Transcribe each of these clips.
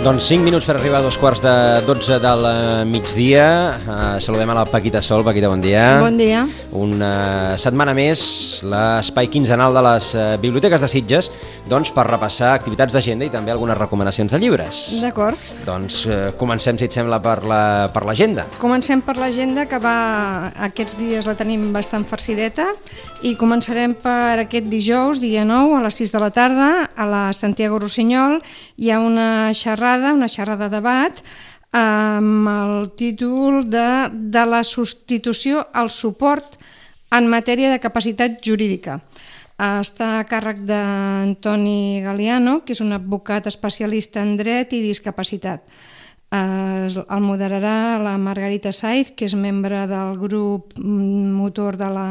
Doncs 5 minuts per arribar a dos quarts de 12 del eh, migdia. Uh, saludem a la Paquita Sol. Paquita, bon dia. Bon dia. Una setmana més, l'espai quinzenal de les uh, biblioteques de Sitges, doncs per repassar activitats d'agenda i també algunes recomanacions de llibres. D'acord. Doncs uh, comencem, si et sembla, per la- per l'agenda. La, Comencem per l'agenda, que va... Aquests dies la tenim bastant farcideta, i començarem per aquest dijous, dia 9, a les 6 de la tarda, a la Santiago Rossinyol. Hi ha una xerrada, una xerrada de debat, amb el títol de, de la substitució al suport en matèria de capacitat jurídica. Està a càrrec d'Antoni Galiano, que és un advocat especialista en dret i discapacitat. El moderarà la Margarita Saiz, que és membre del grup mm, motor de la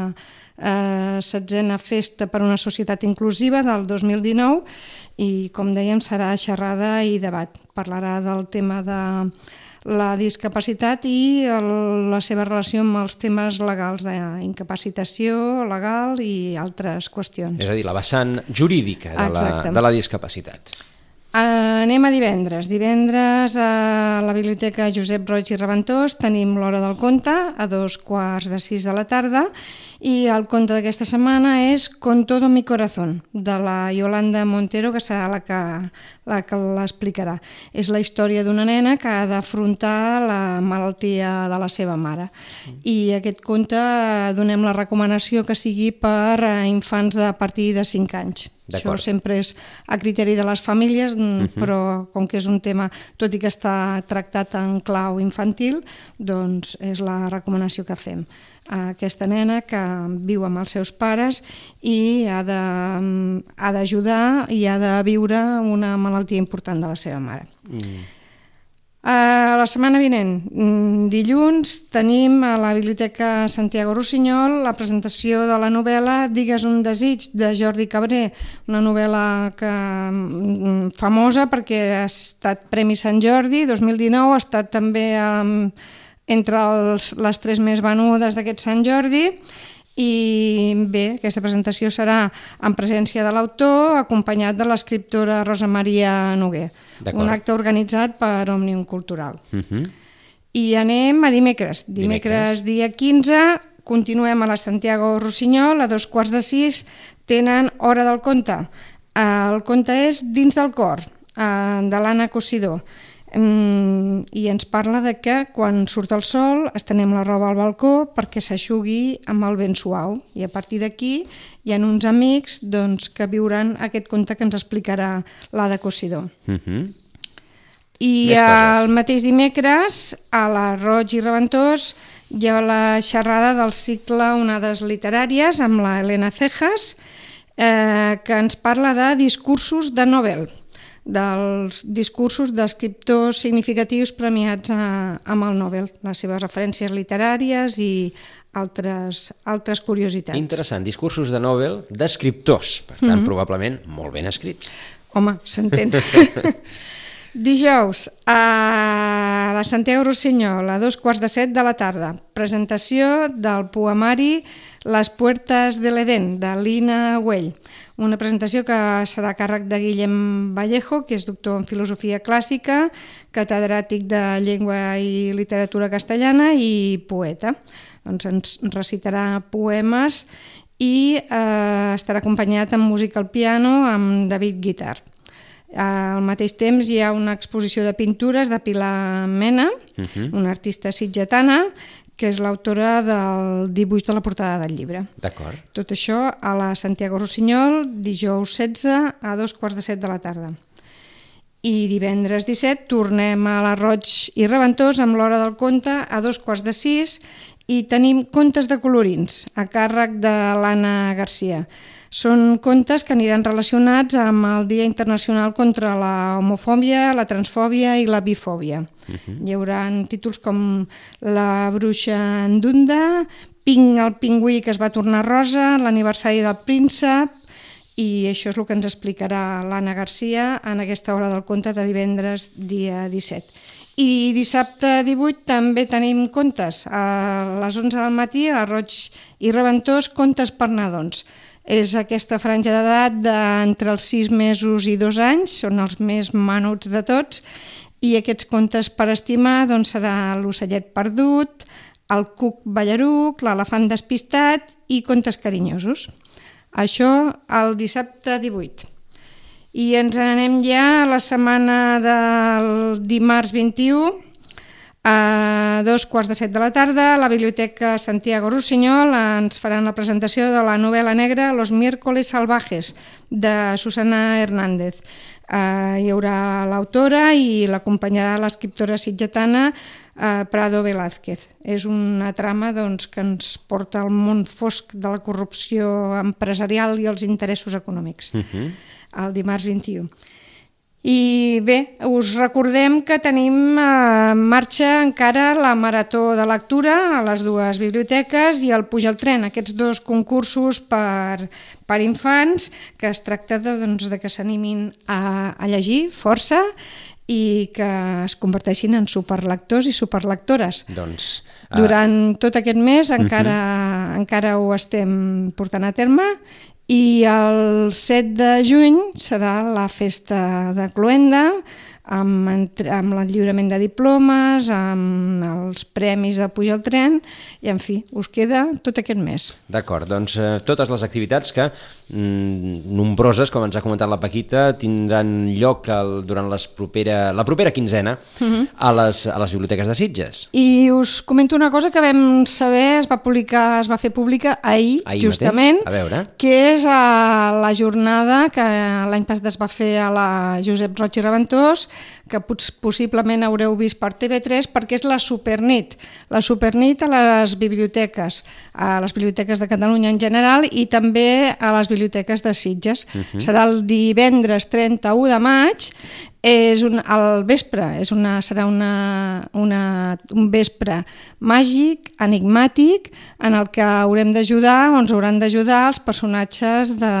eh, setzena Festa per una Societat Inclusiva del 2019 i, com dèiem, serà xerrada i debat. Parlarà del tema de la discapacitat i el, la seva relació amb els temes legals d'incapacitació legal i altres qüestions. és a dir, la vessant jurídica de la, de la discapacitat. Uh, anem a divendres. Divendres a la Biblioteca Josep Roig i Reventós tenim l'Hora del Conte a dos quarts de sis de la tarda i el conte d'aquesta setmana és Con todo mi corazón, de la Yolanda Montero, que serà la que, la que l'explicarà. És la història d'una nena que ha d'afrontar la malaltia de la seva mare. I aquest conte eh, donem la recomanació que sigui per a infants de a partir de 5 anys. Això sempre és a criteri de les famílies, uh però com que és un tema, tot i que està tractat en clau infantil, doncs és la recomanació que fem. A aquesta nena que viu amb els seus pares i ha de- ha d'ajudar i ha de viure una malaltia important de la seva mare. Uh, la setmana vinent, mm, dilluns, tenim a la Biblioteca Santiago Rossinyol la presentació de la novel·la Digues un desig, de Jordi Cabré, una novel·la que, mm, famosa perquè ha estat Premi Sant Jordi 2019, ha estat també um, entre els, les tres més venudes d'aquest Sant Jordi i bé, aquesta presentació serà en presència de l'autor, acompanyat de l'escriptora Rosa Maria Noguer. Un acte organitzat per Òmnium Cultural. Uh -huh. I anem a dimecres. Dimecres, dia 15, continuem a la Santiago Rossinyol, a dos quarts de sis, tenen Hora del Conte. El conte és Dins del cor, eh, de l'Anna Cosidor. I ens parla de que quan surt el sol estenem la roba al balcó perquè s'aixugui amb el vent suau. I a partir d'aquí hi ha uns amics doncs, que viuran aquest conte que ens explicarà l'Ada Cosidor. Uh -huh. I Més coses. el mateix dimecres, a la Roig i Reventós, hi ha la xerrada del cicle Onades Literàries amb la Helena Cejas, eh, que ens parla de discursos de Nobel, dels discursos d'escriptors significatius premiats a, amb el Nobel, les seves referències literàries i altres, altres curiositats. Interessant, discursos de Nobel d'escriptors, per tant, probablement molt ben escrits. Home, s'entén. Dijous, a la Santiago Rossinyol, a dos quarts de set de la tarda, presentació del poemari Les puertes de l'Eden, de Lina Güell. Una presentació que serà a càrrec de Guillem Vallejo, que és doctor en filosofia clàssica, catedràtic de llengua i literatura castellana i poeta. Doncs ens recitarà poemes i eh, estarà acompanyat amb música al piano amb David Guitar. Al mateix temps hi ha una exposició de pintures de Pilar Mena, uh -huh. una artista sitgetana, que és l'autora del dibuix de la portada del llibre. D'acord. Tot això a la Santiago Rossinyol, dijous 16 a dos quarts de set de la tarda. I divendres 17 tornem a la Roig i Reventós amb l'hora del conte a dos quarts de sis i tenim contes de colorins a càrrec de l'Anna Garcia. Són contes que aniran relacionats amb el Dia Internacional contra la homofòbia, la transfòbia i la bifòbia. Uh -huh. Hi haurà títols com La bruixa endunda, Ping el pingüí que es va tornar rosa, l'aniversari del príncep, i això és el que ens explicarà l'Anna Garcia en aquesta hora del conte de divendres dia 17. I dissabte 18 també tenim contes. A les 11 del matí a Roig i Reventós, contes per nadons. És aquesta franja d'edat d'entre els 6 mesos i 2 anys, són els més menuts de tots, i aquests contes per estimar doncs, serà l'ocellet perdut, el cuc ballaruc, l'elefant despistat i contes carinyosos. Això el dissabte 18. I ens anem ja a la setmana del dimarts 21, a dos quarts de set de la tarda, a la Biblioteca Santiago Rossinyol ens faran la presentació de la novel·la negra Los miércoles salvajes, de Susana Hernández. Uh, hi haurà l'autora i l'acompanyarà l'escriptora sitgetana uh, Prado Velázquez. És una trama doncs, que ens porta al món fosc de la corrupció empresarial i els interessos econòmics. Uh -huh. El dimarts 21. I bé, us recordem que tenim en marxa encara la Marató de Lectura a les dues biblioteques i el Puja al Tren, aquests dos concursos per, per infants que es tracta de, doncs, de que s'animin a, a llegir força i que es converteixin en superlectors i superlectores. Doncs, uh... Durant tot aquest mes encara, uh -huh. encara ho estem portant a terme i el 7 de juny serà la festa de Cloenda, amb, amb el lliurament de diplomes, amb els premis de pujar al tren, i en fi, us queda tot aquest mes. D'acord, doncs eh, totes les activitats que nombroses, com ens ha comentat la Paquita, tindran lloc el, durant les propera, la propera quinzena uh mhm. -huh. a, les, a les biblioteques de Sitges. I us comento una cosa que vam saber, es va publicar, es va fer pública ahir, ahir justament, a veure. que és a la jornada que l'any passat es va fer a la Josep Roig i Reventós, que possiblement haureu vist per TV3 perquè és la Supernit. La Supernit a les biblioteques, a les biblioteques de Catalunya en general i també a les biblioteques de Sitges. Uh -huh. Serà el divendres 31 de maig és un, al vespre, és una, serà una, una, un vespre màgic, enigmàtic, en el que haurem d'ajudar, o ens hauran d'ajudar els personatges de,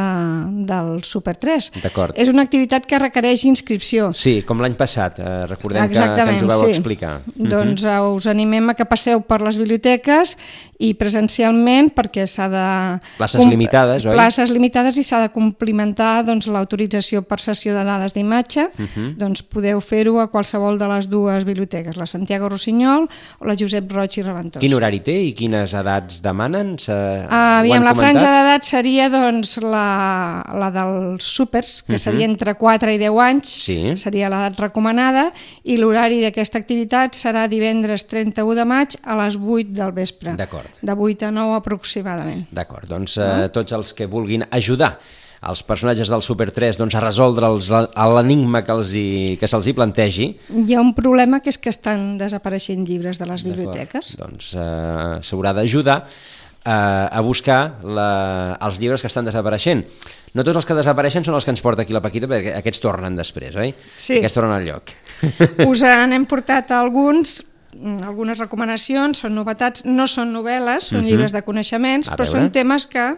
del Super 3. D'acord. És una activitat que requereix inscripció. Sí, com l'any passat, eh, recordem que, que ens ho vau sí. explicar. Doncs uh -huh. us animem a que passeu per les biblioteques i presencialment perquè s'ha de... Places limitades, oi? Places limitades i s'ha de complimentar doncs, l'autorització per sessió de dades d'imatge uh -huh doncs podeu fer-ho a qualsevol de les dues biblioteques, la Santiago Rossinyol o la Josep Roig i Reventós. Quin horari té i quines edats demanen? Uh, aviam, la franja d'edat seria doncs, la, la dels súpers, que uh -huh. seria entre 4 i 10 anys, sí. seria l'edat recomanada, i l'horari d'aquesta activitat serà divendres 31 de maig a les 8 del vespre. D'acord. De 8 a 9 aproximadament. D'acord, doncs uh, tots els que vulguin ajudar els personatges del Super 3 doncs, a resoldre l'enigma que, els hi, que se'ls hi plantegi. Hi ha un problema que és que estan desapareixent llibres de les biblioteques. Doncs eh, s'haurà d'ajudar eh, a buscar la, els llibres que estan desapareixent. No tots els que desapareixen són els que ens porta aquí la Paquita, perquè aquests tornen després, oi? Sí. Aquests tornen al lloc. Us n'hem portat alguns, algunes recomanacions, són novetats, no són novel·les, són uh mhm. -huh. llibres de coneixements, a però veure. són temes que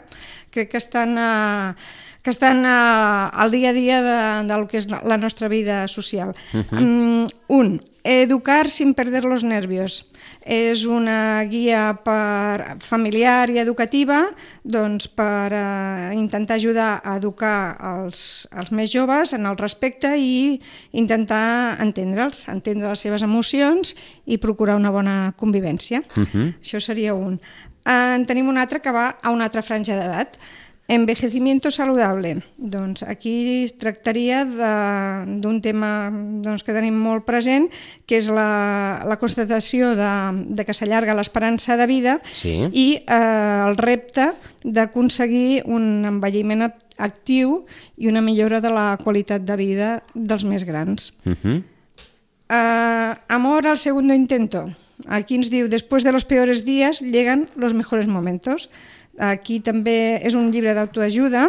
crec que estan... Eh, que estan uh, al dia a dia de, del que és la nostra vida social. Uh -huh. um, un, educar sin perder los nervios. És una guia per familiar i educativa doncs, per uh, intentar ajudar a educar els, els més joves en el respecte i intentar entendre'ls, entendre les seves emocions i procurar una bona convivència. Uh -huh. Això seria un. Uh, en tenim un altre que va a una altra franja d'edat. Envejecimiento saludable. Doncs aquí es tractaria d'un tema doncs, que tenim molt present, que és la, la constatació de, de que s'allarga l'esperança de vida sí. i eh, el repte d'aconseguir un envelliment actiu i una millora de la qualitat de vida dels més grans. Uh -huh. eh, amor al segundo intento. Aquí ens diu, después de los peores días llegan los mejores momentos. Aquí també és un llibre d'autoajuda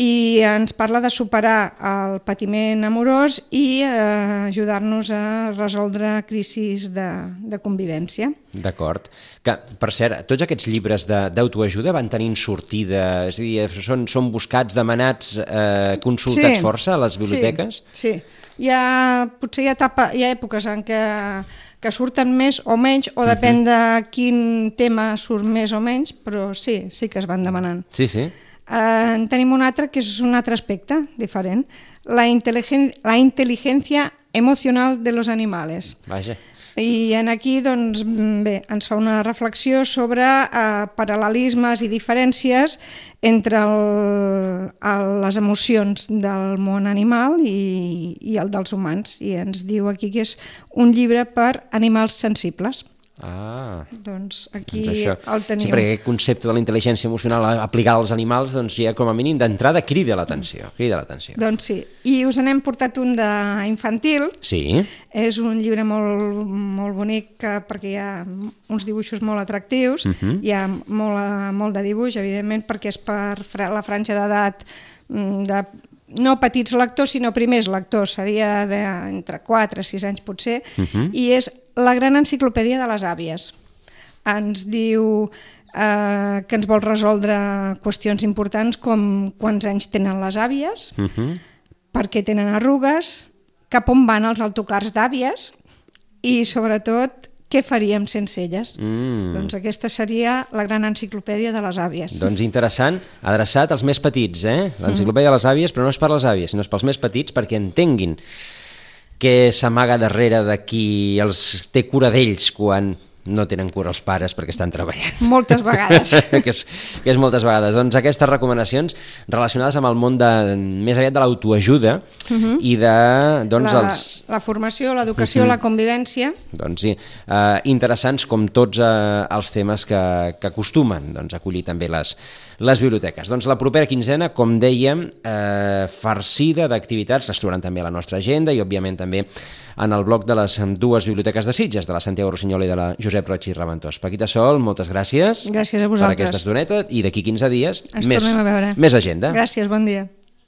i ens parla de superar el patiment amorós i eh, ajudar-nos a resoldre crisis de, de convivència. D'acord. Que, per cert, tots aquests llibres d'autoajuda van tenint sortida, és a dir, són, són buscats, demanats, eh, consultats sí, força a les biblioteques? Sí, sí. Hi ha, potser hi ha, etapa, hi ha èpoques en què que surten més o menys, o depèn de quin tema surt més o menys, però sí, sí que es van demanant. Sí, sí. Eh, en tenim un altre que és un altre aspecte diferent, la, la intel·ligència emocional de los animales. Vaja. I en aquí doncs, bé, ens fa una reflexió sobre eh, paral·lelismes i diferències entre el, el, les emocions del món animal i, i el dels humans. I ens diu aquí que és un llibre per animals sensibles. Ah, Doncs aquí doncs això. el Sí, teniu. perquè aquest concepte de la intel·ligència emocional aplicada als animals, doncs ja com a mínim d'entrada crida l'atenció, crida l'atenció. Doncs sí. I us n'hem portat un d'infantil, Sí, És un llibre molt, molt bonic perquè hi ha uns dibuixos molt atractius, uh -huh. hi ha molt, molt de dibuix, evidentment, perquè és per la franja d'edat mm, de no petits lectors, sinó primers lectors, seria de, entre 4 i 6 anys potser, uh -huh. i és la gran enciclopèdia de les àvies. Ens diu eh, que ens vol resoldre qüestions importants com quants anys tenen les àvies, uh -huh. per què tenen arrugues, cap on van els autocars d'àvies i, sobretot, què faríem sense elles. Mm. Doncs aquesta seria la gran enciclopèdia de les àvies. Doncs interessant, adreçat als més petits, eh? L'enciclopèdia de les àvies, però no és per les àvies, sinó és pels més petits perquè entenguin què s'amaga darrere de qui els té cura d'ells quan no tenen cura els pares perquè estan treballant. Moltes vegades. que, és, que és moltes vegades. Doncs aquestes recomanacions relacionades amb el món de, més aviat de l'autoajuda uh -huh. i de doncs, la, els, la formació, l'educació, la convivència. doncs sí, eh, interessants com tots eh, els temes que, que acostumen doncs, a acollir també les, les biblioteques. Doncs la propera quinzena, com dèiem, eh, farcida d'activitats, les trobaran també a la nostra agenda i, òbviament, també en el bloc de les dues biblioteques de Sitges, de la Santiago Rossinyol i de la Josep Roig i Reventós. Paquita Sol, moltes gràcies. Gràcies a Per vosaltres. aquesta estoneta i d'aquí 15 dies Ens més, tornem a veure. més agenda. Gràcies, bon dia.